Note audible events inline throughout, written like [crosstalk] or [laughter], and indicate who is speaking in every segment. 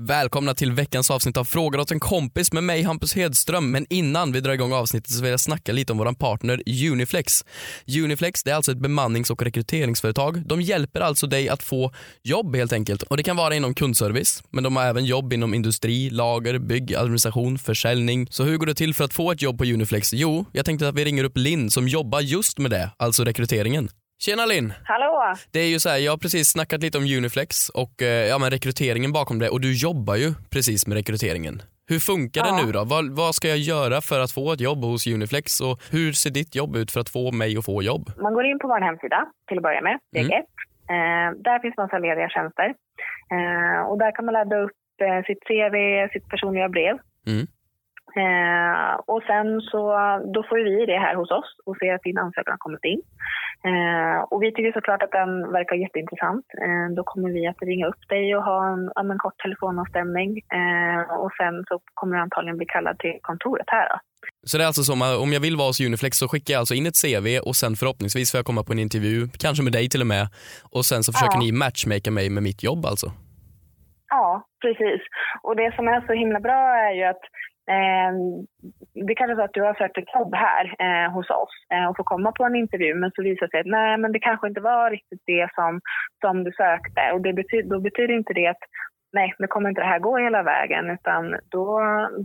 Speaker 1: Välkomna till veckans avsnitt av Frågar åt en kompis med mig Hampus Hedström. Men innan vi drar igång avsnittet så vill jag snacka lite om våran partner Uniflex. Uniflex det är alltså ett bemannings och rekryteringsföretag. De hjälper alltså dig att få jobb helt enkelt. Och Det kan vara inom kundservice, men de har även jobb inom industri, lager, bygg, administration, försäljning. Så hur går det till för att få ett jobb på Uniflex? Jo, jag tänkte att vi ringer upp Linn som jobbar just med det, alltså rekryteringen. Tjena Linn!
Speaker 2: Hallå!
Speaker 1: Det är ju så här, jag har precis snackat lite om Uniflex och eh, ja, men rekryteringen bakom det och du jobbar ju precis med rekryteringen. Hur funkar
Speaker 2: Ja.
Speaker 1: det nu då? Vad, vad ska jag göra för att få ett jobb hos Uniflex och hur ser ditt jobb ut för att få mig att få jobb?
Speaker 2: Man går in på vår hemsida till att börja med, steg
Speaker 1: Mm.
Speaker 2: ett. Eh, där finns massa lediga tjänster. Eh, och där kan man ladda upp eh, sitt CV, sitt personliga brev.
Speaker 1: Mm.
Speaker 2: Eh, och sen så då får vi det här hos oss och ser att din ansökan har kommit in. Eh, och vi tycker såklart att den verkar jätteintressant. Eh, då kommer vi att ringa upp dig och ha en, en kort telefonavstämning. Eh, och sen så kommer du antagligen bli kallad till kontoret här. Då.
Speaker 1: Så det är alltså som att om jag vill vara hos Uniflex så skickar jag alltså in ett CV och sen förhoppningsvis får jag komma på en intervju, kanske med dig till och med och sen så försöker
Speaker 2: Ja.
Speaker 1: ni matchmaka mig med mitt jobb alltså?
Speaker 2: Ja, precis. Och det som är så himla bra är ju att eh, det kanske är så att du har sökt ett jobb här eh, hos oss eh, och får komma på en intervju men så visar det sig att nej, men det kanske inte var riktigt det som, som du sökte. Och det betyder, då betyder inte det att nej, nu kommer inte det här gå hela vägen utan då,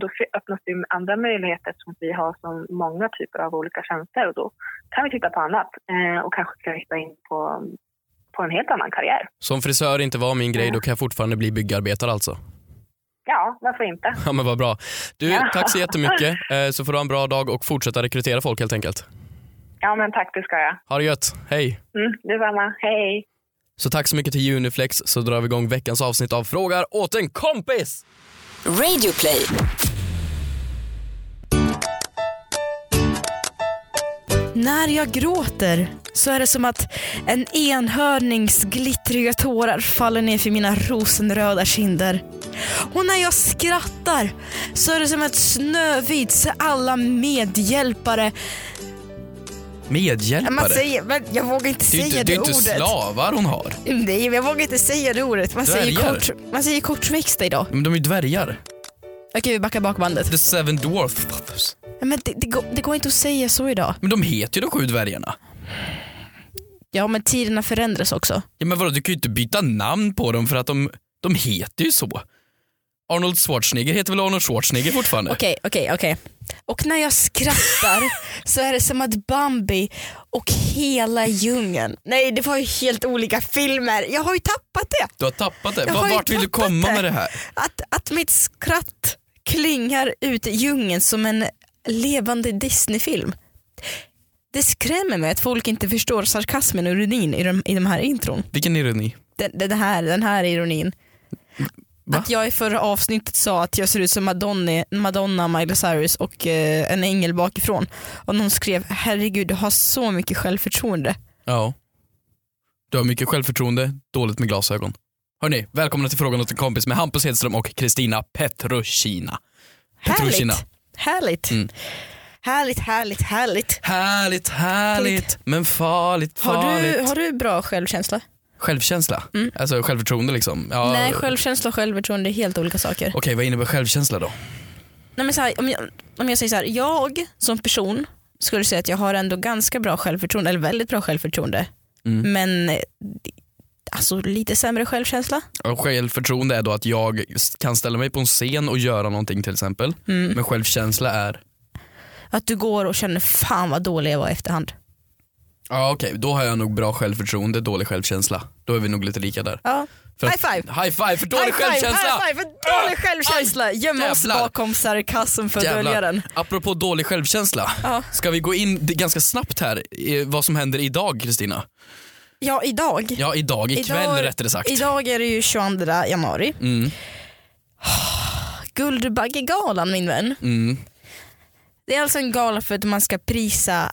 Speaker 2: då öppnas det andra möjligheter som vi har som många typer av olika tjänster och då kan vi titta på annat eh, och kanske kan hitta in på, på en helt annan karriär.
Speaker 1: Så om frisör inte var min grej då kan jag fortfarande bli byggarbetare alltså?
Speaker 2: Ja, varför inte? [laughs]
Speaker 1: Ja men vad bra. Du,
Speaker 2: Ja.
Speaker 1: tack så jättemycket [laughs] eh, så får du ha en bra dag och fortsätta rekrytera folk helt enkelt.
Speaker 2: Ja, men tack, det ska jag.
Speaker 1: Ha det gött, hej!
Speaker 2: Mm, detsamma. Hej!
Speaker 1: Så tack så mycket till Uniflex så drar vi igång veckans avsnitt av Frågar åt en kompis!
Speaker 3: Radioplay.
Speaker 4: När jag gråter så är det som att en enhörnings glittriga tårar faller ner för mina rosenröda kinder. Och när jag skrattar så är det som att Snövits alla medhjälpare,
Speaker 1: Medhjälpare?
Speaker 4: man säger, men jag vågar inte
Speaker 1: det
Speaker 4: säga
Speaker 1: inte,
Speaker 4: det,
Speaker 1: det är inte
Speaker 4: ordet.
Speaker 1: slavar hon har.
Speaker 4: Nej, jag vågar inte säga det ordet. Man säger,
Speaker 1: Dvärgar.
Speaker 4: kort, man säger kortväxta idag.
Speaker 1: Men de är ju dvärgar.
Speaker 4: Okej, vi backar bak bandet.
Speaker 1: The seven dwarf brothers.
Speaker 4: Ja, Men det, det, går, det går inte att säga så idag.
Speaker 1: Men de heter ju de sju dvärgarna.
Speaker 4: Ja, men tiderna förändras också.
Speaker 1: Ja men vadå, du kan ju inte byta namn på dem för att de, de heter ju så. Arnold Schwarzenegger heter väl Arnold Schwarzenegger fortfarande?
Speaker 4: Okej, okej, okej. Och när jag skrattar så är det som att Bambi och hela djungeln, nej det var ju helt olika filmer, jag har ju tappat det.
Speaker 1: Du har tappat det.
Speaker 4: Jag ju
Speaker 1: vart vill du
Speaker 4: tappat
Speaker 1: komma
Speaker 4: det.
Speaker 1: med det här?
Speaker 4: Att, att mitt skratt klingar ut i djungeln som en levande Disneyfilm. Det skrämmer mig att folk inte förstår sarkasmen och ironin i de, i de här intron.
Speaker 1: Vilken ironi.
Speaker 4: Den, den, här, den här ironin.
Speaker 1: Va?
Speaker 4: Att jag i förra avsnittet sa att jag ser ut som Madonna, Madonna Miley Cyrus och eh, en ängel bakifrån. Och någon skrev herregud du har så mycket självförtroende.
Speaker 1: Ja. Du har mycket självförtroende, dåligt med glasögon. Hörni, välkomna till Frågan åt en kompis med Hampus Hedström och Kristina Petrushina. Petrushina.
Speaker 4: Härligt. Härligt.
Speaker 1: Mm.
Speaker 4: Härligt, härligt, härligt.
Speaker 1: Härligt, härligt, men farligt,
Speaker 4: Har
Speaker 1: farligt.
Speaker 4: du, har du bra självkänsla?
Speaker 1: Självkänsla?
Speaker 4: Mm.
Speaker 1: Alltså självförtroende liksom? Ja.
Speaker 4: Nej, självkänsla och självförtroende är helt olika saker.
Speaker 1: Okej, vad innebär självkänsla då?
Speaker 4: Nej, men så här, om, jag, om jag säger så här, jag som person skulle säga att jag har ändå ganska bra självförtroende, eller väldigt bra självförtroende.
Speaker 1: Mm.
Speaker 4: Men alltså lite sämre självkänsla.
Speaker 1: Och självförtroende är då att jag kan ställa mig på en scen och göra någonting till exempel.
Speaker 4: Mm.
Speaker 1: Men självkänsla är,
Speaker 4: Att du går och känner fan vad dålig jag var i efterhand.
Speaker 1: Ja okej, då har jag nog bra självförtroende, dålig självkänsla. Då är vi nog lite lika där.
Speaker 4: Ja.
Speaker 1: För
Speaker 4: High
Speaker 1: att-
Speaker 4: five!
Speaker 1: High five för dålig
Speaker 4: high five,
Speaker 1: självkänsla!
Speaker 4: High five för dålig
Speaker 1: Ah!
Speaker 4: självkänsla! Gömmer oss bakom sarkasm för att dölja den.
Speaker 1: Apropå dålig självkänsla,
Speaker 4: Ja.
Speaker 1: ska vi gå in ganska snabbt här i vad som händer idag Kristina?
Speaker 4: Ja, idag.
Speaker 1: Ja idag, ikväll
Speaker 4: Idag-
Speaker 1: rättare sagt.
Speaker 4: Idag är det ju 22 januari.
Speaker 1: Mm, [sighs]
Speaker 4: Guldbaggegalan min vän.
Speaker 1: mm.
Speaker 4: Det är alltså en gala för att man ska prisa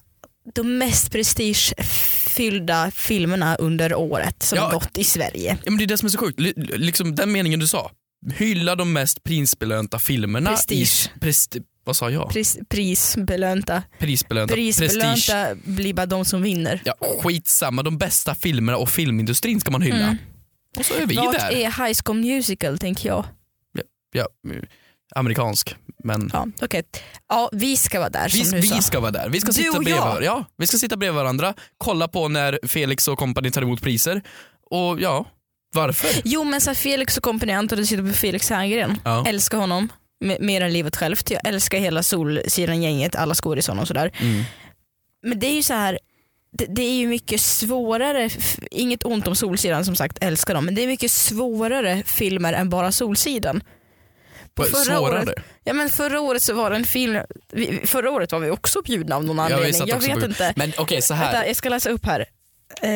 Speaker 4: de mest prestigefyllda filmerna under året som
Speaker 1: Ja.
Speaker 4: gått i Sverige.
Speaker 1: Ja, men det är det som är så sjukt, L- liksom den meningen du sa. Hylla de mest prisbelönta filmerna.
Speaker 4: Prestige.
Speaker 1: I, presti, vad sa jag?
Speaker 4: Pris, prisbelönta.
Speaker 1: Prisbelönta. Prestige.
Speaker 4: Prisbelönta blir bara de som vinner.
Speaker 1: Ja, skitsamma, de bästa filmerna och filmindustrin ska man hylla.
Speaker 4: Mm.
Speaker 1: Och så är vi
Speaker 4: Vart
Speaker 1: där.
Speaker 4: är High School Musical tänker jag.
Speaker 1: ja, amerikansk. Men
Speaker 4: Ja, okej. ja, vi ska vara där som
Speaker 1: vi,
Speaker 4: du sa.
Speaker 1: vi ska vara där. Vi ska,
Speaker 4: Du
Speaker 1: sitta bredvid,
Speaker 4: jag.
Speaker 1: ja, vi ska sitta bredvid varandra, kolla på när Felix och kompani tar emot priser. Och ja, varför?
Speaker 4: Jo men så Felix och kompani, jag antar du sitter på Felix Herngren.
Speaker 1: Ja.
Speaker 4: Älskar honom mer än livet självt. Jag älskar hela Solsidan-gänget, alla skådisarna och sådär.
Speaker 1: Mm.
Speaker 4: Men det är ju så här. Det, det är ju mycket svårare, inget ont om Solsidan som sagt, älskar dem, men det är mycket svårare filmer än bara Solsidan. Förra
Speaker 1: Svårare?
Speaker 4: året, ja, men förra året så var det en film, förra året var vi också bjudna av någon anledning. jag
Speaker 1: också
Speaker 4: vet
Speaker 1: på-
Speaker 4: inte.
Speaker 1: Men okej så här.
Speaker 4: Vänta, jag ska läsa upp här. Eh,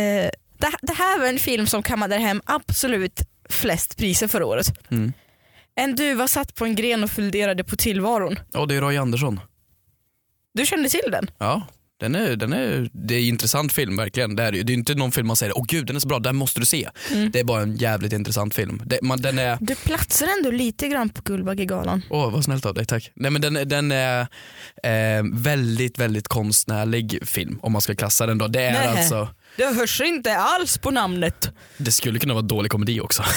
Speaker 4: det, det här var en film som kammade hem absolut flest priser förra året.
Speaker 1: Mm.
Speaker 4: En duva satt på en gren och funderade på tillvaron.
Speaker 1: Ja, det är Roy Andersson.
Speaker 4: Du kände till den?
Speaker 1: Ja, den är, den är, det är en intressant film verkligen. Det är, det är inte någon film man säger åh gud den är så bra, den måste du se.
Speaker 4: Mm.
Speaker 1: Det är bara en jävligt intressant film. Det, man, den är,
Speaker 4: Du platsar ändå lite grann på Guldbaggegalan.
Speaker 1: åh vad snällt av dig, tack. Nej, men den, den är eh, väldigt, väldigt konstnärlig film om man ska klassa den då. Det är
Speaker 4: Nej.
Speaker 1: alltså,
Speaker 4: Det hörs inte alls på namnet.
Speaker 1: det skulle kunna vara dålig komedi också. [laughs]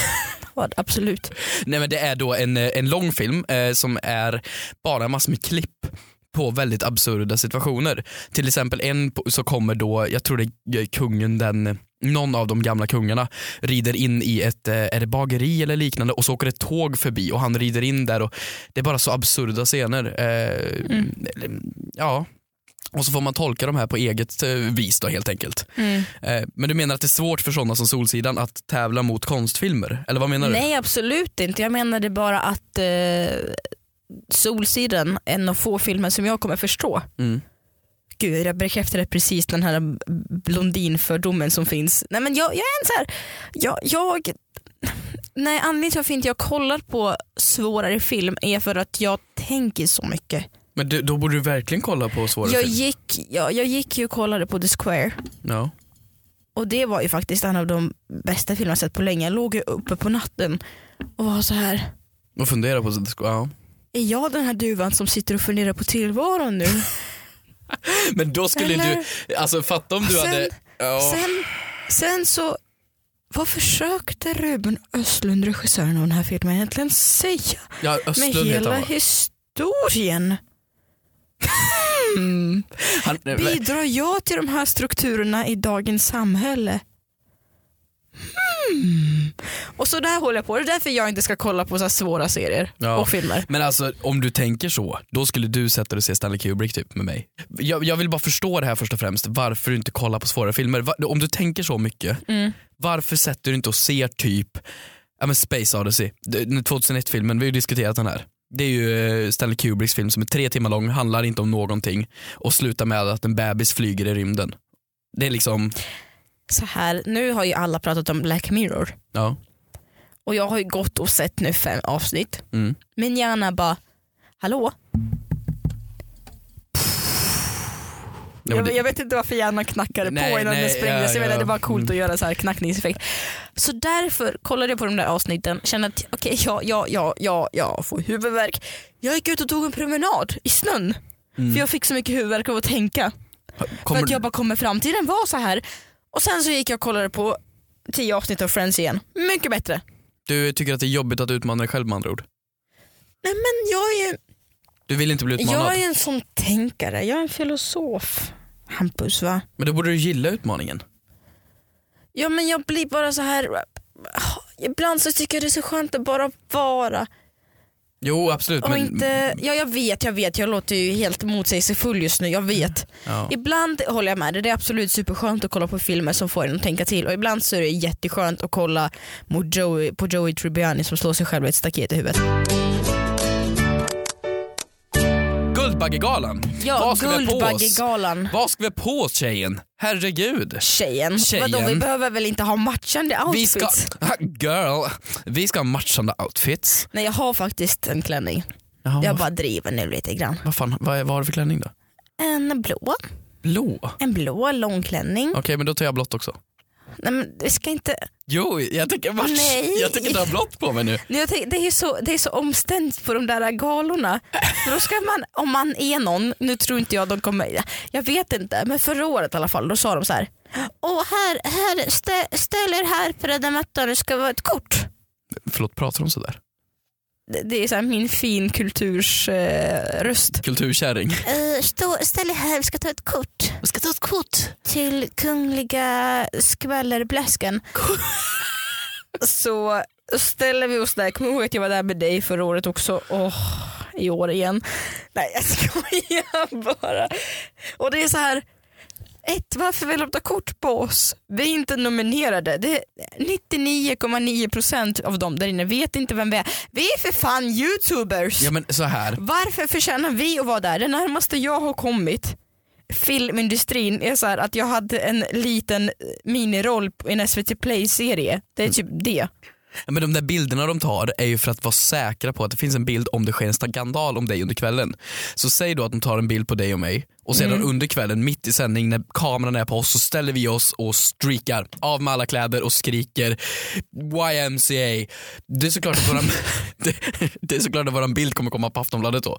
Speaker 4: Absolut.
Speaker 1: Nej men det är då en, eh, en lång film eh, som är bara massor med klipp på väldigt absurda situationer. Till exempel en så kommer då, jag tror det är kungen den någon av de gamla kungarna rider in i ett eh, är det bageri eller liknande och så åker ett tåg förbi och han rider in där och det är bara så absurda scener. Eh, eller, Ja, och så får man tolka de här på eget eh, vis då helt enkelt. Eh, men du menar att det är svårt för sådana som Solsidan att tävla mot konstfilmer? Eller vad menar du?
Speaker 4: Nej absolut inte. Jag menade bara att eh, Solsidan, en av få filmer som jag kommer förstå.
Speaker 1: Mm.
Speaker 4: Gud jag bekräftade precis den här blondinfördomen som finns. Nej men jag, jag är en så här, jag, jag Nej anledningen till varför inte jag kollar på svårare film är för att jag tänker så mycket.
Speaker 1: Men du, då borde du verkligen kolla på svåra
Speaker 4: Jag
Speaker 1: film.
Speaker 4: gick, jag, jag gick ju och kollade på The Square
Speaker 1: Ja.
Speaker 4: och det var ju faktiskt en av de bästa filmer jag sett på länge. Jag låg ju uppe på natten och var så här.
Speaker 1: Och fundera på så ja.
Speaker 4: Är jag den här duvan som sitter och funderar på tillvaron nu? [laughs]
Speaker 1: Men då skulle
Speaker 4: Eller-
Speaker 1: du, alltså fatta om du
Speaker 4: Sen-
Speaker 1: hade, ja.
Speaker 4: Sen, sen så, vad försökte Ruben Östlund, regissören av den här filmen egentligen säga
Speaker 1: ja
Speaker 4: med
Speaker 1: Östlund
Speaker 4: hela historien? Hmm. [laughs]
Speaker 1: Han,
Speaker 4: Bidrar jag till de här strukturerna i dagens samhälle? Hmm. Och så där håller jag på. Det är därför jag inte ska kolla på så svåra serier
Speaker 1: Ja.
Speaker 4: och filmer.
Speaker 1: men alltså om du tänker så, då skulle du sätta dig och se Stanley Kubrick typ med mig. Jag, jag vill bara förstå det här först och främst, varför du inte kollar på svåra filmer. Va, om du tänker så mycket,
Speaker 4: Mm.
Speaker 1: varför sätter du inte och ser typ ja, men Space Odyssey, Det- den 2001-filmen, vi har ju diskuterat den här. Det är ju eh, Stanley Kubricks film som är tre timmar lång, handlar inte om någonting och slutar med att en bebis flyger i rymden. Det är liksom,
Speaker 4: Så här, nu har ju alla pratat om Black Mirror
Speaker 1: ja.
Speaker 4: och jag har ju gått och sett nu fem avsnitt.
Speaker 1: Mm.
Speaker 4: Min hjärna bara, hallå?
Speaker 1: Ja,
Speaker 4: jag,
Speaker 1: det-
Speaker 4: jag vet inte varför hjärnan knackade
Speaker 1: Nej,
Speaker 4: på innan
Speaker 1: nej,
Speaker 4: den sprängdes.
Speaker 1: ja,
Speaker 4: jag
Speaker 1: ja.
Speaker 4: det var coolt
Speaker 1: Mm.
Speaker 4: att göra så här knackningseffekt. Så därför kollade jag på de där avsnitten, kände att okej, ja, ja, ja, ja, jag får huvudvärk. Jag gick ut och tog en promenad i snön. För jag fick så mycket huvudvärk av att tänka.
Speaker 1: Kommer,
Speaker 4: För att jag bara kommer framtiden var så här. Och sen så gick jag och kollade på tio avsnitt av Friends igen. Mycket bättre.
Speaker 1: Du tycker att det är jobbigt att utmana dig själv med andra ord?
Speaker 4: Nej men jag är ju
Speaker 1: Du vill inte bli utmanad?
Speaker 4: jag är en sån tänkare, jag är en filosof. Hampus va?
Speaker 1: Men då borde du gilla utmaningen.
Speaker 4: Ja men jag blir bara så här. Ibland så tycker jag det är så skönt att bara vara.
Speaker 1: Jo absolut
Speaker 4: Och
Speaker 1: men,
Speaker 4: inte, ja jag vet, jag vet, jag låter ju helt motsägelsefull just nu, jag vet.
Speaker 1: ja.
Speaker 4: Ibland håller jag med dig, det är absolut superskönt att kolla på filmer som får en att tänka till och ibland så är det jätteskönt att kolla mot Joey, på Joey Tribbiani som slår sig själv i ett staket i huvudet.
Speaker 1: Guldbaggegalan.
Speaker 4: Ja,
Speaker 1: Vad ska?
Speaker 4: Guldbaggegalan.
Speaker 1: Vad ska vi på oss tjejen? Herregud.
Speaker 4: Tjejen.
Speaker 1: Tjejen.
Speaker 4: Vadå, vi behöver väl inte ha matchande
Speaker 1: Vi
Speaker 4: outfits?
Speaker 1: ska, [laughs] girl, vi ska ha matchande outfits.
Speaker 4: Nej jag har faktiskt en klänning.
Speaker 1: Jaha,
Speaker 4: Jag bara driver nu lite grann.
Speaker 1: vad fan, vad, är- vad har du för klänning då?
Speaker 4: En blå.
Speaker 1: Blå? Okej
Speaker 4: En blå långklänning.
Speaker 1: men då tar jag blått också.
Speaker 4: Nej men det ska inte...
Speaker 1: Jo, jag tänker match.
Speaker 4: Nej.
Speaker 1: Jag tänker ta blått på mig nu.
Speaker 4: Nej, Jag tänk, det, är så, det är så omständigt på de där galorna. För Då ska man, om man är någon, nu tror inte jag de kommer, jag vet inte, men förra året i alla fall, då sa de så här. Åh här, här stä, ställ er här på röda mattan, det ska vara ett kort.
Speaker 1: Förlåt, pratar de sådär?
Speaker 4: Det- är så här min fin kulturs eh, röst.
Speaker 1: Kulturkärring.
Speaker 4: Uh, [laughs] stå, ställ dig här, vi ska ta ett kort.
Speaker 1: Jag ska ta ett kort.
Speaker 4: Till kungliga skvallerbläsken. [laughs] så ställer vi oss där, kommer ihåg att jag var där med dig förra året också. Åh, i år igen. Nej jag skojar bara. Och det är så här. Ett, varför vill de ta kort på oss? Vi är inte nominerade. Det är 99,9% av dem där inne vet inte vem vi är. Vi är för fan youtubers.
Speaker 1: Ja men så här.
Speaker 4: Varför förtjänar vi att vara där? Det närmaste jag har kommit filmindustrin är så här att jag hade en liten miniroll i en SVT Play-serie. Det är typ det.
Speaker 1: Men de där bilderna de tar är ju för att vara säkra på att det finns en bild om det sker en skandal om dig under kvällen. Så säg då att de tar en bild på dig och mig och sedan under kvällen mitt i sändning när kameran är på oss så ställer vi oss och streakar av med alla kläder och skriker YMCA. Det är såklart att våran, [laughs] det, det är såklart att våran bild kommer komma på Aftonbladet då.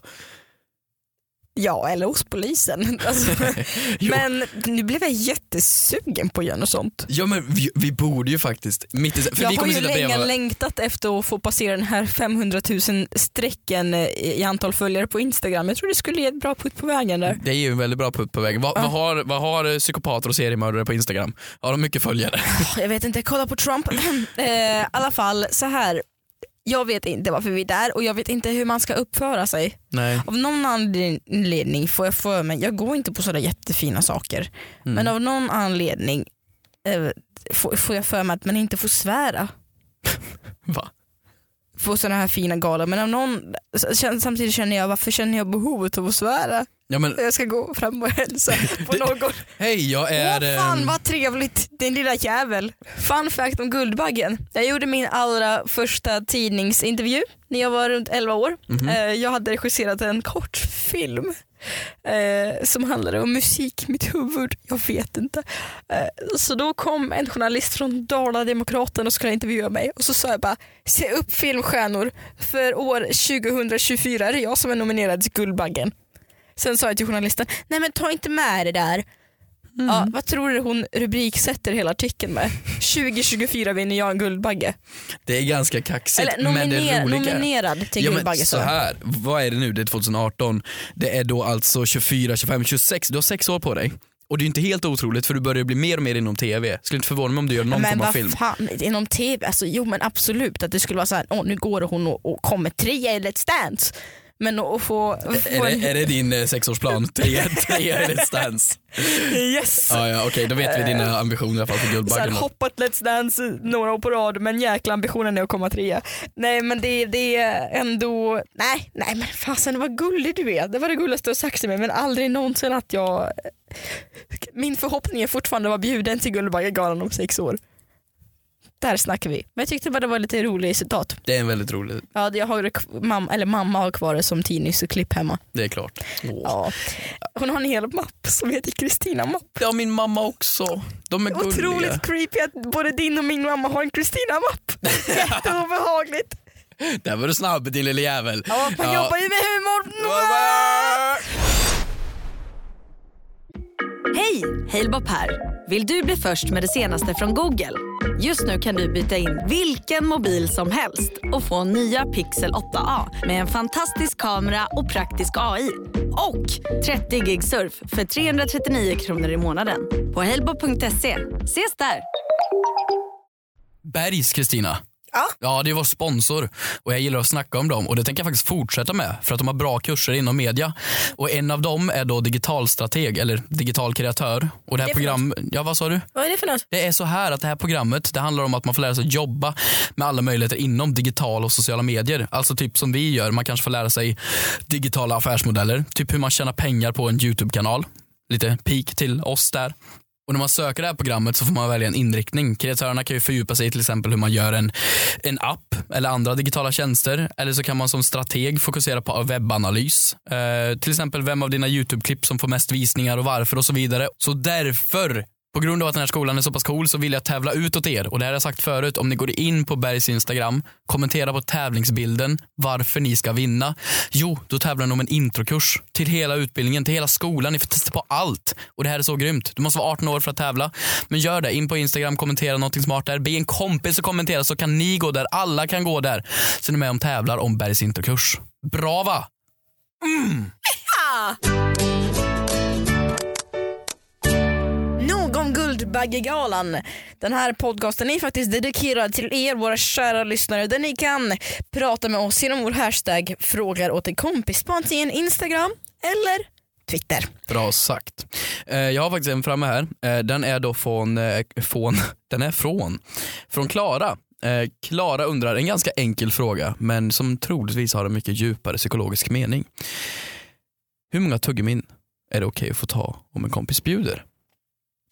Speaker 4: Ja, eller hos polisen. [laughs] Alltså, men nu blev jag jättesugen på att göra något sånt.
Speaker 1: Ja men vi, vi borde ju faktiskt, mitt i, för
Speaker 4: jag
Speaker 1: vi
Speaker 4: har ju länge
Speaker 1: bredvid
Speaker 4: längtat efter att få passera den här 500 000 strecken eh, i antal följare på Instagram. Jag tror det skulle ge ett bra putt på vägen där.
Speaker 1: Det är ju en väldigt bra putt på vägen. Vad, vad, har, vad har eh, psykopater och seriemördare på Instagram? Har de mycket följare?
Speaker 4: Jag vet inte, kolla på Trump. [clears throat] eh, I alla fall så här. Jag vet inte varför vi är där och jag vet inte hur man ska uppföra sig.
Speaker 1: Nej.
Speaker 4: Av någon anledning får jag för mig, jag går inte på sådana jättefina saker, men av någon anledning eh, får, får jag för mig att man inte får svära [laughs]
Speaker 1: Va?
Speaker 4: på sådana här fina galor. Men av någon, samtidigt känner jag, varför känner jag behovet av att svära?
Speaker 1: Ja, men,
Speaker 4: Jag ska gå fram och hälsa på någon.
Speaker 1: hej jag är...
Speaker 4: Åh fan
Speaker 1: ehm,
Speaker 4: vad trevligt, din lilla jävel. Fun fact om Guldbaggen. Jag gjorde min allra första tidningsintervju när jag var runt 11 år.
Speaker 1: Mhm.
Speaker 4: Eh, Jag hade regisserat en kortfilm eh, som handlade om musik i mitt huvud. Jag vet inte. Eh, så då kom en journalist från Dala-Demokraten och skulle intervjua mig och så sa jag bara se upp filmstjärnor för år 2024 är det jag som är nominerad till Guldbaggen. Sen sa jag till journalisten, nej men ta inte med det där. Ja, vad tror du hon rubriksätter hela artikeln med? 2024 vinner jag en Guldbagge.
Speaker 1: Det är ganska kaxigt
Speaker 4: Eller
Speaker 1: men det
Speaker 4: nominer,
Speaker 1: roliga
Speaker 4: nominerad till
Speaker 1: Ja,
Speaker 4: Guldbagge.
Speaker 1: så här, vad är det nu? Det är 2018. Det är då alltså 24, 25, 26. Du har sex år på dig. Och det är inte helt otroligt för du börjar bli mer och mer inom TV. Skulle inte förvåna mig om du gör någon
Speaker 4: men
Speaker 1: form av film.
Speaker 4: fan, inom TV, alltså, jo men absolut att det skulle vara så här, åh nu går hon och, och kommer trea i Let's Dance. Men att få, få
Speaker 1: Är det, är det din eh, sexårsplan? [laughs] Tre, tre Let's Dance.
Speaker 4: yes.
Speaker 1: Ja, ja, okej, då vet vi dina ambitioner i alla fall för Guldbaggen.
Speaker 4: hoppat Let's Dance några år på rad men jäkla ambitionen är att komma trea. Nej men det, det är ändå, nej, nej men fasen vad gullig du är. Det var det gulligaste du har sagt till mig men aldrig någonsin att jag, min förhoppning är fortfarande att vara bjuden till Guldbaggegalan om sex år. Där snackar vi. Men jag tyckte bara det var lite roligt citat.
Speaker 1: Det är en väldigt rolig,
Speaker 4: Ja, jag har mamma, eller mamma har kvar det som tidningsklipp hemma.
Speaker 1: det är klart. Åh.
Speaker 4: Ja. Hon har en hel mapp som heter Kristina mapp.
Speaker 1: Ja, min mamma också. De är gulliga.
Speaker 4: Otroligt creepy att både din och min mamma har en Kristina-mapp. [laughs] Jätteobehagligt.
Speaker 1: Där var du snabb din lille jävel.
Speaker 4: Ja, man
Speaker 1: Ja.
Speaker 4: jobbar ju med humor.
Speaker 3: Hej! Halebop här. Vill du bli först med det senaste från Google? Just nu kan du byta in vilken mobil som helst och få nya Pixel 8A med en fantastisk kamera och praktisk AI. Och 30 gig surf för 339 kronor i månaden på helbo.se. Ses där!
Speaker 1: Bergs Kristina.
Speaker 4: Ja.
Speaker 1: Ja, det är vår sponsor och jag gillar att snacka om dem och det tänker jag faktiskt fortsätta med för att de har bra kurser inom media. Och en av dem är då digitalstrateg eller digital kreatör. Och det här
Speaker 4: Det är för
Speaker 1: program, ja vad sa du?
Speaker 4: Vad är det för något?
Speaker 1: Det är så här att det här programmet det handlar om att man får lära sig jobba med alla möjligheter inom digital och sociala medier. Alltså typ som vi gör, man kanske får lära sig digitala affärsmodeller. Typ hur man tjänar pengar på en YouTube-kanal. Lite peak till oss där. Och när man söker det här programmet så får man välja en inriktning. Kreatörerna kan ju fördjupa sig i till exempel hur man gör en, en app eller andra digitala tjänster. Eller så kan man som strateg fokusera på webbanalys. Eh, till exempel vem av dina YouTube-klipp som får mest visningar och varför och så vidare. Så därför på grund av att den här skolan är så pass cool så vill jag tävla ut åt er och det här har jag sagt förut. Om ni går in på Bergs Instagram, kommentera på tävlingsbilden varför ni ska vinna. Jo, då tävlar ni om en introkurs till hela utbildningen, till hela skolan. Ni får testa på allt och det här är så grymt. Du måste vara 18 år för att tävla. Men gör det, in på Instagram, kommentera någonting smart där. Be en kompis att kommentera så kan ni gå där. Alla kan gå där. Så ni är med och tävlar om Bergs introkurs. Bra va?
Speaker 4: Mm. Ja! Baggegalan. Den här podcasten är faktiskt dedikerad till er, våra kära lyssnare, där ni kan prata med oss genom vår hashtag frågar åt en kompis på antingen Instagram eller Twitter.
Speaker 1: Bra sagt. Eh, jag har faktiskt en framme här. Eh, den är då från, eh, från [laughs] den är från, från Klara. Klara undrar en ganska enkel fråga men som troligtvis har en mycket djupare psykologisk mening. Hur många tuggummin är det okej att få ta om en kompis bjuder?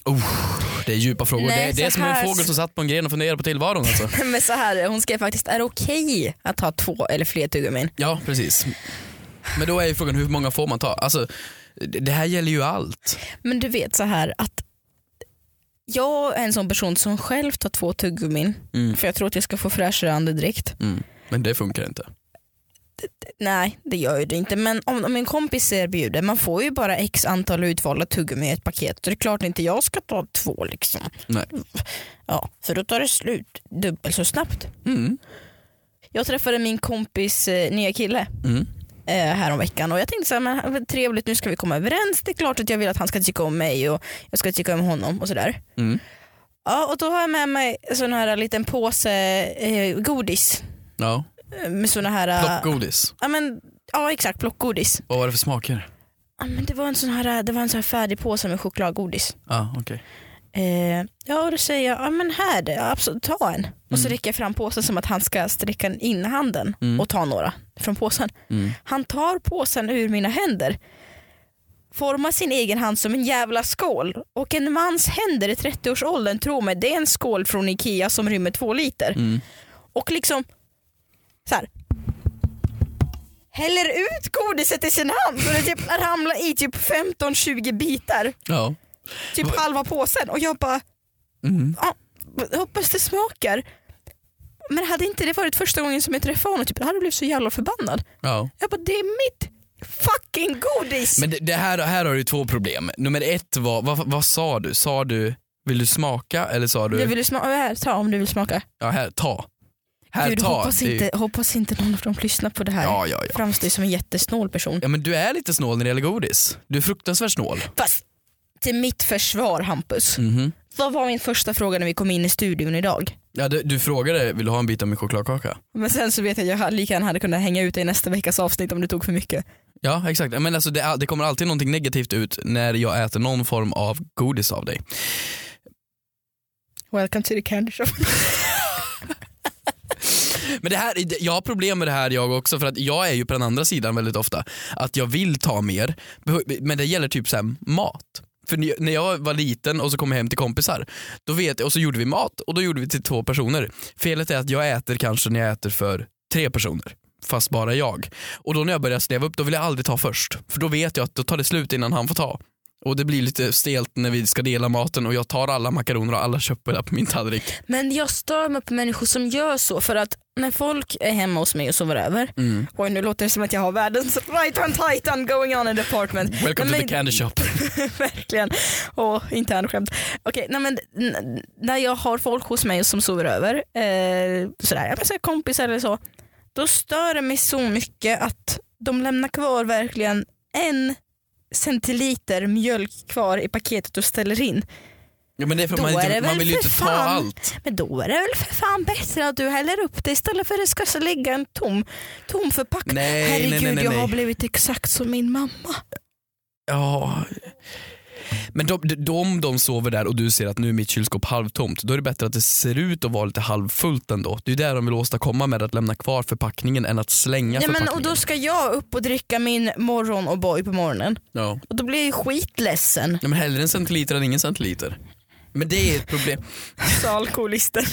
Speaker 1: Oh, det är djupa frågor.
Speaker 4: Nej,
Speaker 1: det, det är som en fågel som satt på en gren och funderade på tillvaron. Alltså. [laughs]
Speaker 4: Men så här, hon skrev faktiskt, är det okej att ta två eller fler tuggummin?
Speaker 1: Ja, precis. Men då är ju frågan hur många får man ta? Alltså, det det här gäller ju allt.
Speaker 4: Men du vet så här att jag är en sån person som själv tar två tuggummin
Speaker 1: Mm.
Speaker 4: för jag tror att jag ska få fräschare andedräkt.
Speaker 1: Mm. Men det funkar inte.
Speaker 4: Nej det gör ju det inte men om, om en kompis erbjuder, man får ju bara x antal utvalda tuggummi i ett paket så det är klart inte jag ska ta två liksom.
Speaker 1: Nej.
Speaker 4: Ja, för då tar det slut dubbelt så snabbt.
Speaker 1: Mm.
Speaker 4: Jag träffade min kompis eh, nya kille
Speaker 1: Mm.
Speaker 4: eh, här om veckan och jag tänkte så här, men trevligt nu ska vi komma överens. Det är klart att jag vill att han ska tycka om mig och jag ska tycka om honom och sådär.
Speaker 1: Mm.
Speaker 4: Ja och då har jag med mig sån här liten påse eh, godis.
Speaker 1: Ja.
Speaker 4: Eh, Med såna här... eh,
Speaker 1: Plockgodis.
Speaker 4: Ja, men, ja exakt, plockgodis.
Speaker 1: Vad var det för smaker?
Speaker 4: Ja, men det var en sån här, det var en sån här färdig påse med chokladgodis.
Speaker 1: Ja, okej.
Speaker 4: Eh, ja och då säger jag, ja men här, absolut, ta en. Och så
Speaker 1: Mm.
Speaker 4: räcker jag fram påsen som att han ska sträcka in handen
Speaker 1: Mm.
Speaker 4: och ta några från påsen.
Speaker 1: Mm.
Speaker 4: Han tar påsen ur mina händer, formar sin egen hand som en jävla skål och en mans händer i 30-årsåldern, tror mig, det är en skål från Ikea som rymmer två liter.
Speaker 1: Mm.
Speaker 4: Och liksom så här. Häller ut godiset i sin hand så det typ [laughs] ramlar i typ 15-20 bitar.
Speaker 1: Ja.
Speaker 4: Typ halva påsen och jag bara
Speaker 1: Mm.
Speaker 4: jag hoppas det smakar. Men hade inte det varit första gången som jag träffade honom, typ, jag hade blivit så jävla förbannad.
Speaker 1: ja.
Speaker 4: Jag bara, det är mitt fucking godis!
Speaker 1: Men det, det här, här har du två problem. Nummer ett var, vad, vad sa du? Sa du, vill du smaka eller sa du,
Speaker 4: jag vill smaka, här, ta om du vill smaka.
Speaker 1: ja här, ta. Här,
Speaker 4: Gud,
Speaker 1: ta.
Speaker 4: hoppas,
Speaker 1: ju-
Speaker 4: inte, hoppas inte någon av dem lyssnar på det här.
Speaker 1: Ja, ja, ja.
Speaker 4: Framstår som en jättesnål person.
Speaker 1: Ja men du är lite snål när det gäller godis. Du är fruktansvärt snål.
Speaker 4: Fast till mitt försvar Hampus,
Speaker 1: Mhm.
Speaker 4: vad var min första fråga när vi kom in i studion idag?
Speaker 1: Ja, du, du frågade, vill du ha en bit av min chokladkaka?
Speaker 4: Men sen så vet jag att jag lika gärna hade kunnat hänga ut dig i nästa veckas avsnitt om du tog för mycket.
Speaker 1: Ja exakt, men alltså det, det kommer alltid någonting negativt ut när jag äter någon form av godis av dig.
Speaker 4: Welcome to the candy shop. [laughs]
Speaker 1: Men det här, jag har problem med det här jag också för att jag är ju på den andra sidan väldigt ofta. Att jag vill ta mer, men det gäller typ så här, mat. För när- jag var liten och så kom jag hem till kompisar då vet, och så gjorde vi mat och då gjorde vi till två personer. Felet är att jag äter kanske när jag äter för tre personer. Fast bara jag. Och då när jag börjar snäva upp då vill jag aldrig ta först. För då vet jag att då tar det slut innan han får ta. Och det blir lite stelt när vi ska dela maten och jag tar alla makaroner och alla köttbullar på min tallrik.
Speaker 4: Men jag stör mig på människor som gör så för att när folk är hemma hos mig och sover över,
Speaker 1: Mm.
Speaker 4: oj nu låter det som att jag har världens right hand titan going on in the apartment.
Speaker 1: Welcome
Speaker 4: Nej,
Speaker 1: to the
Speaker 4: men-
Speaker 1: candy shop. [laughs]
Speaker 4: Verkligen. Och internskämt. Okej, men n- när jag har folk hos mig som sover över, eh, sådär, jag kompisar eller så, då stör det mig så mycket att de lämnar kvar verkligen en centiliter mjölk kvar i paketet och ställer in.
Speaker 1: Ja, men det är för
Speaker 4: Då
Speaker 1: man,
Speaker 4: är
Speaker 1: inte, man
Speaker 4: väl
Speaker 1: vill ju inte ta
Speaker 4: fan-
Speaker 1: allt.
Speaker 4: Men då är det väl för fan bättre att du häller upp det istället för att det ska ligga en tom, tom förpackning.
Speaker 1: Nej,
Speaker 4: Herregud,
Speaker 1: nej, nej, nej,
Speaker 4: jag har blivit exakt som min mamma.
Speaker 1: Ja. Men de, de, om de sover där och du ser att nu är mitt kylskåp halvtomt, då är det bättre att det ser ut att vara lite halvfullt ändå. Det är det de vill åstadkomma med att lämna kvar förpackningen än att slänga
Speaker 4: Ja, men, och då ska jag upp och dricka min morgon och boy på morgonen.
Speaker 1: ja.
Speaker 4: Och då blir jag ju skitledsen.
Speaker 1: ja, men hellre en centiliter än ingen centiliter. Men det är ett problem. [laughs]
Speaker 4: Så alkoholister. [laughs]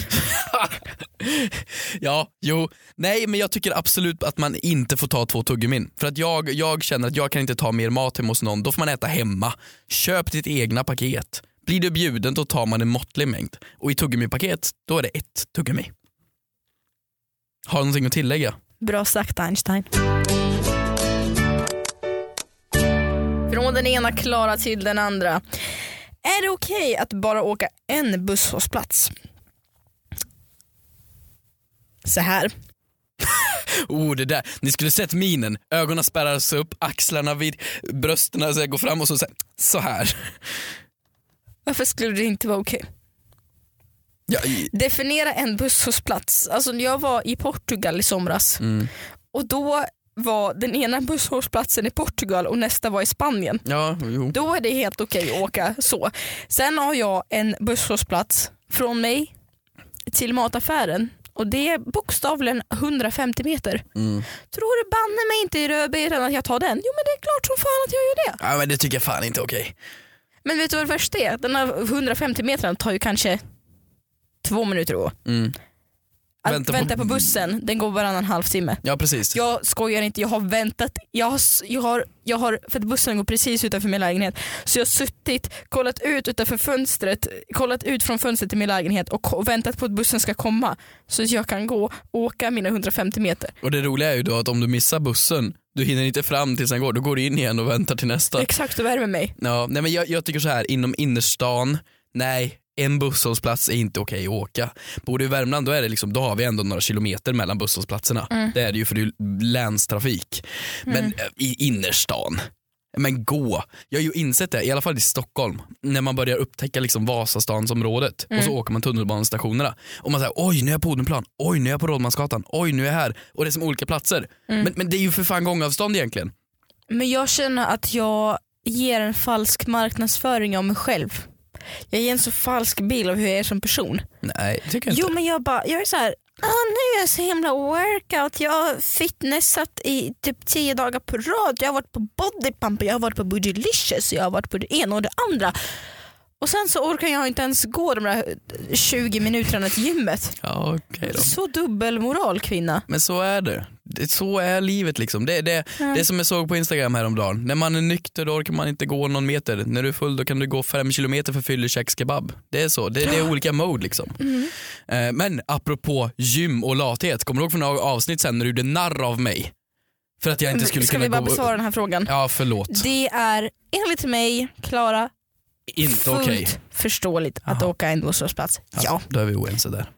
Speaker 1: ja, jo. Nej men jag tycker absolut att man inte får ta två tuggummin. För att jag, jag känner att jag kan inte ta mer mat hemma hos någon, då får man äta hemma. Köp ditt egna paket. Blir du bjuden då tar man en måttlig mängd och i tuggummipaket då är det ett tuggummi. Har du någonting att tillägga?
Speaker 4: Bra sagt Einstein. Från den ena Klara till den andra. Är det okej att bara åka en busshållplats? Så här. [laughs]
Speaker 1: Oh det där, ni skulle sett minen. Ögonen spärras upp, axlarna vid brösten så går fram och så, så här. Så här.
Speaker 4: Varför skulle det inte vara okej?
Speaker 1: Ja, i-
Speaker 4: Definiera en busshållplats. Alltså jag var i Portugal i somras
Speaker 1: mm.
Speaker 4: och då var den ena busshållplatsen i Portugal och nästa var i Spanien.
Speaker 1: ja jo.
Speaker 4: Då är det helt okej att åka så. Sen har jag en busshållplats från mig till mataffären och det är bokstavligen 150 meter.
Speaker 1: Mm.
Speaker 4: Tror du banne mig inte i rödbetan att jag tar den? Jo men det är klart som fan att jag gör det.
Speaker 1: Ja, men det tycker jag fan inte är okej.
Speaker 4: Men vet du vad det värsta är? Den här 150 metrarna tar ju kanske två minuter att gå.
Speaker 1: Mm.
Speaker 4: Att
Speaker 1: Vänta
Speaker 4: vänta,
Speaker 1: på-
Speaker 4: på... bussen, den går varannan halvtimme.
Speaker 1: Ja precis.
Speaker 4: Jag skojar inte, jag har väntat, jag har, jag har, jag har, för att bussen går precis utanför min lägenhet, så jag har suttit, kollat ut utanför fönstret, kollat ut från fönstret till min lägenhet och ko- väntat på att bussen ska komma så att jag kan gå och åka mina 150 meter.
Speaker 1: Och det roliga är ju då att om du missar bussen, du hinner inte fram tills den går, då går du in igen och väntar till nästa.
Speaker 4: Exakt det med mig.
Speaker 1: Ja, nej men jag, jag tycker så här inom innerstan, nej en busshållplats är inte okej att åka. Bor du i Värmland då, är det liksom, då har vi ändå några kilometer mellan busshållplatserna.
Speaker 4: Mm.
Speaker 1: Det är det ju för det är länstrafik. Men eh, i innerstan, men gå. Jag har ju insett det, i alla fall i Stockholm, när man börjar upptäcka liksom Vasastansområdet och så åker man tunnelbanestationerna och man säger oj nu är jag på Odenplan, oj nu är jag på Rådmansgatan, oj nu är jag här och det är som olika platser. Men, men det är ju för fan gångavstånd egentligen.
Speaker 4: Men jag känner att jag ger en falsk marknadsföring av mig själv. Jag ger en så falsk bild av hur jag är som person.
Speaker 1: Nej, det tycker jag inte.
Speaker 4: Jo men jag bara, jag är så här. Ah, nu är jag så himla workout, jag har fitnessat i typ 10 dagar på rad, jag har varit på bodypump, jag har varit på bodylicious, jag har varit på det ena och det andra. Och sen så orkar jag inte ens gå de där 20 minuterna till gymmet.
Speaker 1: Ja, okej då.
Speaker 4: Så dubbelmoral kvinna.
Speaker 1: Men så är det. så är livet liksom. Det, det, det som jag såg på Instagram häromdagen. När man är nykter då orkar man inte gå någon meter. När du är full då kan du gå fem kilometer för fyllekäkskebab. Det är så. Det, det är olika mode liksom. Eh, Men apropå gym och lathet. Kommer du ihåg från några avsnitt sen när du gjorde narr av mig? För att jag inte skulle
Speaker 4: Ska
Speaker 1: kunna
Speaker 4: vi bara
Speaker 1: gå...
Speaker 4: besvara den här frågan?
Speaker 1: Ja förlåt.
Speaker 4: Det är enligt mig, Klara,
Speaker 1: Inte okej.
Speaker 4: förståeligt att
Speaker 1: Jaha.
Speaker 4: åka en busshållplats. Ja.
Speaker 1: Då är vi oense där.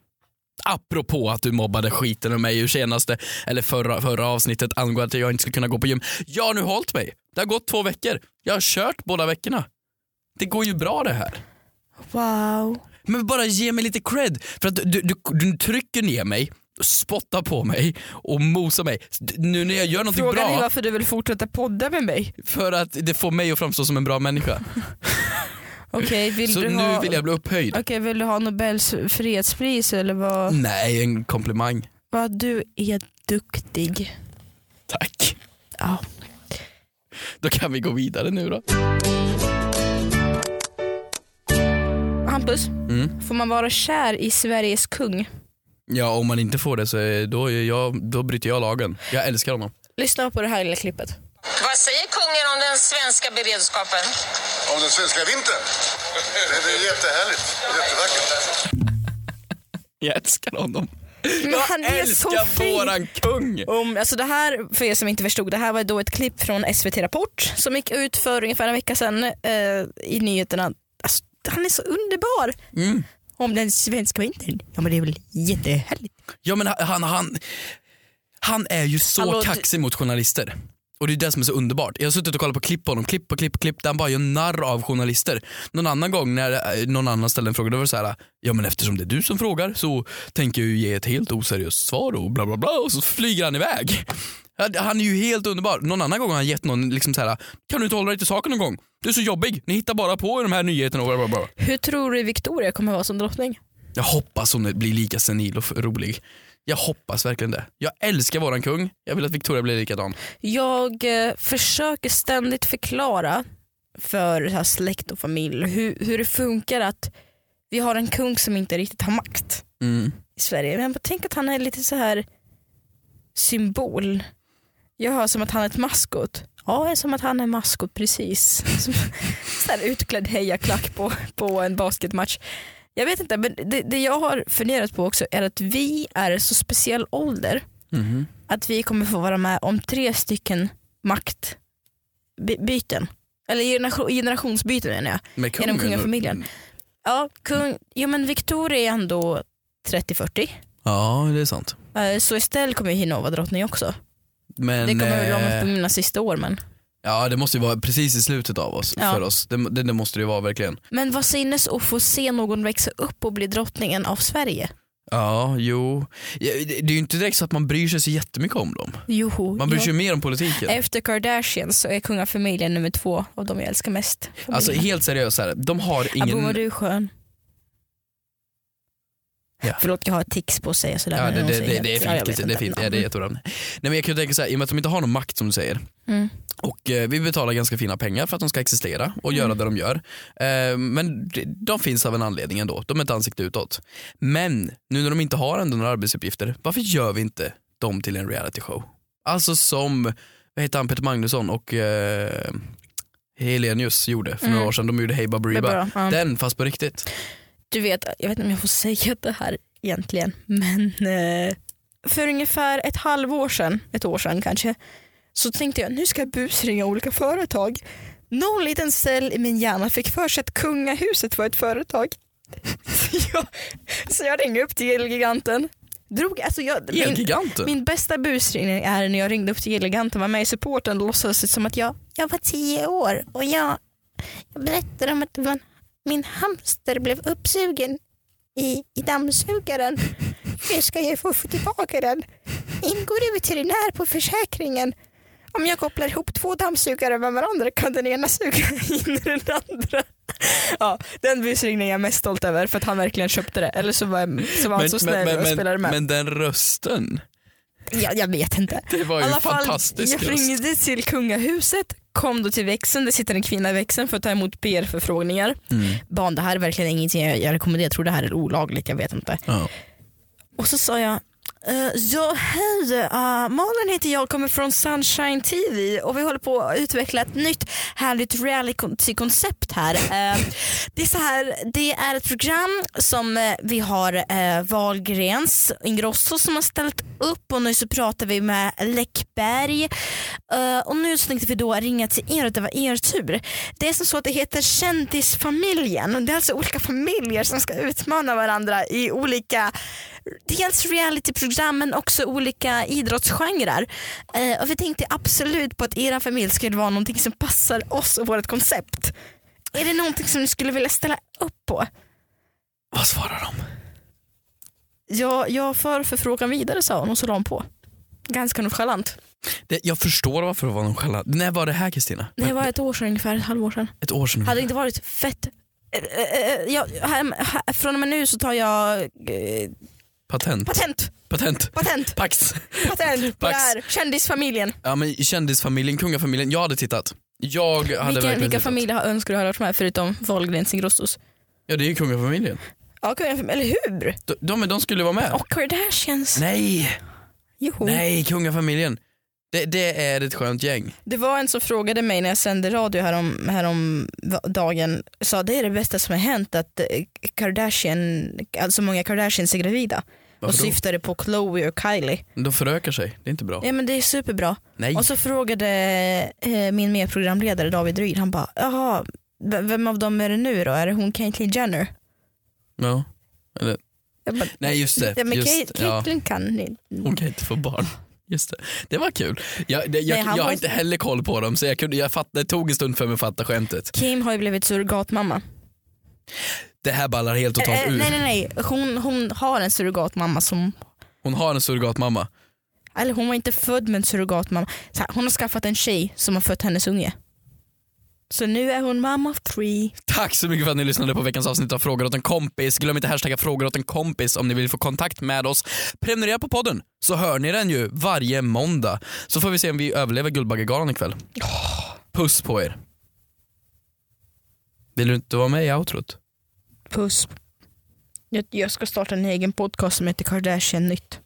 Speaker 1: Apropå att du mobbade skiten ur mig ur senaste, eller förra, förra avsnittet angående att jag inte skulle kunna gå på gym. Jag har nu hållit mig. Det har gått två veckor. Jag har kört båda veckorna. Det går ju bra det här.
Speaker 4: Wow.
Speaker 1: Men bara ge mig lite cred. För att du, du, du trycker ner mig, spottar på mig och mosar mig. Nu när jag gör någonting
Speaker 4: Frågan är
Speaker 1: bra
Speaker 4: varför du vill fortsätta podda med mig.
Speaker 1: för att det får mig att framstå som en bra människa. [laughs]
Speaker 4: Okej, vill
Speaker 1: Så
Speaker 4: du
Speaker 1: nu
Speaker 4: ha...
Speaker 1: vill jag bli upphöjd.
Speaker 4: Okej, vill du ha Nobels fredspris eller vad?
Speaker 1: Nej, en komplimang.
Speaker 4: Vad du är duktig.
Speaker 1: Tack.
Speaker 4: Ja.
Speaker 1: Då kan vi gå vidare nu då.
Speaker 4: Hampus,
Speaker 1: Mm.
Speaker 4: får man vara kär i Sveriges kung?
Speaker 1: Ja, om man inte får det så är, då, är jag, då bryter jag lagen. Jag älskar honom.
Speaker 4: Lyssna på det här lilla klippet.
Speaker 5: Vad säger kungen om den svenska beredskapen?
Speaker 6: Om den svenska vintern? Det är jättehärligt. Jättevackert. [laughs]
Speaker 1: Jag älskar honom.
Speaker 4: Men
Speaker 1: jag
Speaker 4: han är så
Speaker 1: älskar
Speaker 4: fin.
Speaker 1: våran kung.
Speaker 4: Om, alltså det här, för er som inte förstod, det här var då ett klipp från SVT Rapport som gick ut för ungefär en vecka sedan eh, i nyheterna. Alltså, han är så underbar.
Speaker 1: Mm.
Speaker 4: Om den svenska vintern, ja men det är väl jättehärligt.
Speaker 1: Ja men han, han, han är ju så
Speaker 4: Hallå,
Speaker 1: kaxig mot journalister. Och det är det som är så underbart. Jag har suttit och kollat på klipp på honom, klipp på klipp klipp där han bara gör narr av journalister. Någon annan gång när eh, någon annan ställde en fråga, då var det så här, ja men eftersom det är du som frågar så tänker jag ju ge ett helt oseriöst svar och bla bla bla och så flyger han iväg. Han- är ju helt underbar. Någon annan gång har han gett någon liksom så här, kan du inte hålla dig till saken någon gång? Du är så jobbig, ni hittar bara på i de här nyheterna och bla bla bla.
Speaker 4: Hur tror du Victoria kommer vara som drottning?
Speaker 1: Jag hoppas hon blir lika senil och rolig. Jag hoppas verkligen det. Jag älskar våran kung, jag vill att Victoria blir likadan.
Speaker 4: Jag eh, försöker ständigt förklara för så här släkt och familj hur, hur det funkar att vi har en kung som inte riktigt har makt
Speaker 1: Mm.
Speaker 4: i Sverige. Men tänk att han är lite så här symbol. Jag hör som att han är ett maskot. Ja, det är som att han är maskot precis. [laughs] Som sån där utklädd hejaklack på, på en basketmatch. Jag vet inte, men det, det jag har funderat på också är att vi är så speciell ålder
Speaker 1: Mhm.
Speaker 4: att vi kommer få vara med om tre stycken maktbyten. Eller generation, generationsbyten menar jag.
Speaker 1: Med
Speaker 4: Genom kungafamiljen. Ja, kung, jo, men Victoria är ändå 30-40.
Speaker 1: Ja, det är sant.
Speaker 4: Eh, Så Estelle kommer ju hinna vara drottning också.
Speaker 1: Men,
Speaker 4: Det kommer väl vara
Speaker 1: eh,
Speaker 4: på mina sista år men.
Speaker 1: Ja det måste ju vara precis i slutet av oss,
Speaker 4: Ja.
Speaker 1: för oss. Det, det, det måste det ju vara verkligen.
Speaker 4: Men vad sinnes att få se någon växa upp och bli drottningen av Sverige?
Speaker 1: Ja, jo. Det är ju inte direkt så att man bryr sig så jättemycket om dem.
Speaker 4: Jo,
Speaker 1: Man bryr sig
Speaker 4: ja.
Speaker 1: ju mer om politiken.
Speaker 4: Efter Kardashians så är kungafamiljen nummer två av de jag älskar mest.
Speaker 1: Alltså helt seriöst, här, de har
Speaker 4: Abo var
Speaker 1: ingen...
Speaker 4: du skön.
Speaker 1: Ja.
Speaker 4: Förlåt jag har ett tics på att säga sådär.
Speaker 1: Ja, det, det, det, det är
Speaker 4: Ja,
Speaker 1: fint,
Speaker 4: vet
Speaker 1: det är fint. Ja, det är jättebra. Nej men jag kan tänka så här, i och med att de inte har någon makt som du säger,
Speaker 4: Mm.
Speaker 1: och eh, vi betalar ganska fina pengar för att de ska existera och göra det de gör. Eh, men de, finns av en anledning ändå, de är ett ansikte utåt. Men nu när de inte har ändå några arbetsuppgifter, varför gör vi inte dem till en reality show? Alltså som, vad heter han, Peter Magnusson och eh, Helenius gjorde för några
Speaker 4: Mm.
Speaker 1: år sedan, de gjorde Hey Baberiba.
Speaker 4: Ja.
Speaker 1: Den fast på riktigt.
Speaker 4: Du vet, jag vet inte om jag får säga det här egentligen, men eh, för ungefär ett halvår sedan, ett år sedan kanske, så tänkte jag nu ska jag busringa olika företag. Någon liten cell i min hjärna fick för sig att kungahuset var ett företag. [laughs] Så jag, så jag ringde upp till Elgiganten. Drog, alltså jag, min, min bästa busringning är när jag ringde upp till Elgiganten, var med i supporten och låtsades som att jag, jag var tio år och jag, jag berättade om att det var en, min hamster blev uppsugen i, i dammsugaren. Hur ska jag få, tillbaka den? Ingår veterinär på försäkringen? Om jag kopplar ihop två dammsugare med varandra kan den ena suga in den andra. Ja, den busringningen är jag mest stolt över för att han verkligen köpte det. Eller så var, så var han så snäll och spelade med.
Speaker 1: men den rösten,
Speaker 4: Ja, jag vet inte.
Speaker 1: det var ju
Speaker 4: alla fall,
Speaker 1: fantastisk
Speaker 4: jag ringde till kungahuset, kom då till växeln, det sitter en kvinna i växeln för att ta emot PR-förfrågningar.
Speaker 1: Mm.
Speaker 4: Barn, det här är verkligen ingenting jag, jag rekommenderar, jag tror det här är olagligt, jag vet inte.
Speaker 1: Ja.
Speaker 4: Och så sa jag, Uh, ja hej, uh, Malin heter jag, kommer från Sunshine TV och vi håller på att utveckla ett nytt härligt reality-koncept här. Uh, det är så här, det är ett program som uh, vi har uh, Wahlgrens Ingrosso som har ställt upp och nu så pratar vi med Läckberg och nu så tänkte vi då ringa till er och det var er tur. Det är som så att det heter Kändisfamiljen. Det är alltså olika familjer som ska utmana varandra i olika dels realityprogram men också olika idrottsgenrer. Eh, och vi tänkte absolut på att era familj skulle vara någonting som passar oss och vårt koncept. Är det någonting som ni skulle vilja ställa upp på?
Speaker 1: Vad svarar de?
Speaker 4: Jag, jag för förfrågan vidare sa hon och så la hon på. Ganska nonchalant.
Speaker 1: Det, jag förstår varför det var nonchalant. När var det här Kristina?
Speaker 4: Det var ett år sedan ungefär, ett halvår sedan.
Speaker 1: Ett år sedan.
Speaker 4: Hade det inte varit fett jag, här, här, från och med nu så tar jag eh,
Speaker 1: Patent.
Speaker 4: patent,
Speaker 1: Patent.
Speaker 4: patent,
Speaker 1: Pax.
Speaker 4: patent på det
Speaker 1: Pax.
Speaker 4: här. Kändisfamiljen.
Speaker 1: Ja men kändisfamiljen, kungafamiljen, jag hade tittat. Jag hade
Speaker 4: Vilka,
Speaker 1: verkligen
Speaker 4: vilka
Speaker 1: tittat.
Speaker 4: familjer har önskar du ha varit med förutom Wahlgrens Ingrossos?
Speaker 1: Ja det är ju kungafamiljen.
Speaker 4: Ja, kungafamiljen, eller hur?
Speaker 1: De, de, de skulle vara med.
Speaker 4: Och Kardashians.
Speaker 1: Nej,
Speaker 4: Jo.
Speaker 1: nej kungafamiljen. Det, det är ett skönt gäng.
Speaker 4: Det var en som frågade mig när jag sände radio härom, härom dagen, sa det är det bästa som har hänt att eh, Kardashian, alltså många Kardashians är gravida. Och
Speaker 1: Varför då?
Speaker 4: syftade på Chloe och Kylie.
Speaker 1: De förökar sig, det är inte bra.
Speaker 4: Ja men det är superbra.
Speaker 1: Nej.
Speaker 4: Och så frågade eh, min medprogramledare David Ryd, han bara, jaha, v- vem av dem är det nu då? Är det hon Caitlyn Jenner?
Speaker 1: Ja. Eller,
Speaker 4: Jag bara,
Speaker 1: nej just det.
Speaker 4: ja, men
Speaker 1: just,
Speaker 4: Kate-
Speaker 1: ja.
Speaker 4: Caitlyn kan.
Speaker 1: Hon kan inte få barn. Just det. det var kul. Jag, det, jag,
Speaker 4: Nej, han
Speaker 1: jag har
Speaker 4: var-
Speaker 1: inte heller koll på dem så jag kunde, jag fatt, det tog en stund för mig att fatta skämtet.
Speaker 4: Kim har ju blivit surrogatmamma.
Speaker 1: Det här ballar helt totalt
Speaker 4: Eh,
Speaker 1: ur.
Speaker 4: nej nej nej, hon, hon har en surrogatmamma som
Speaker 1: Hon har en surrogatmamma.
Speaker 4: Eller hon var inte född med en surrogatmamma. Så här, hon har skaffat en tjej som har fött hennes unge. Så nu är hon mamma of three.
Speaker 1: Tack så mycket för att ni lyssnade på veckans avsnitt av Frågor åt en kompis. Glöm inte hashtagga frågor åt en kompis om ni vill få kontakt med oss. Prenumerera på podden så hör ni den ju varje måndag. Så får vi se om vi överlever Guldbaggegalan ikväll. Puss på er. Vill du inte vara med i outrot?
Speaker 4: Puss. Jag, jag ska starta en egen podcast som heter Kardashian Nytt.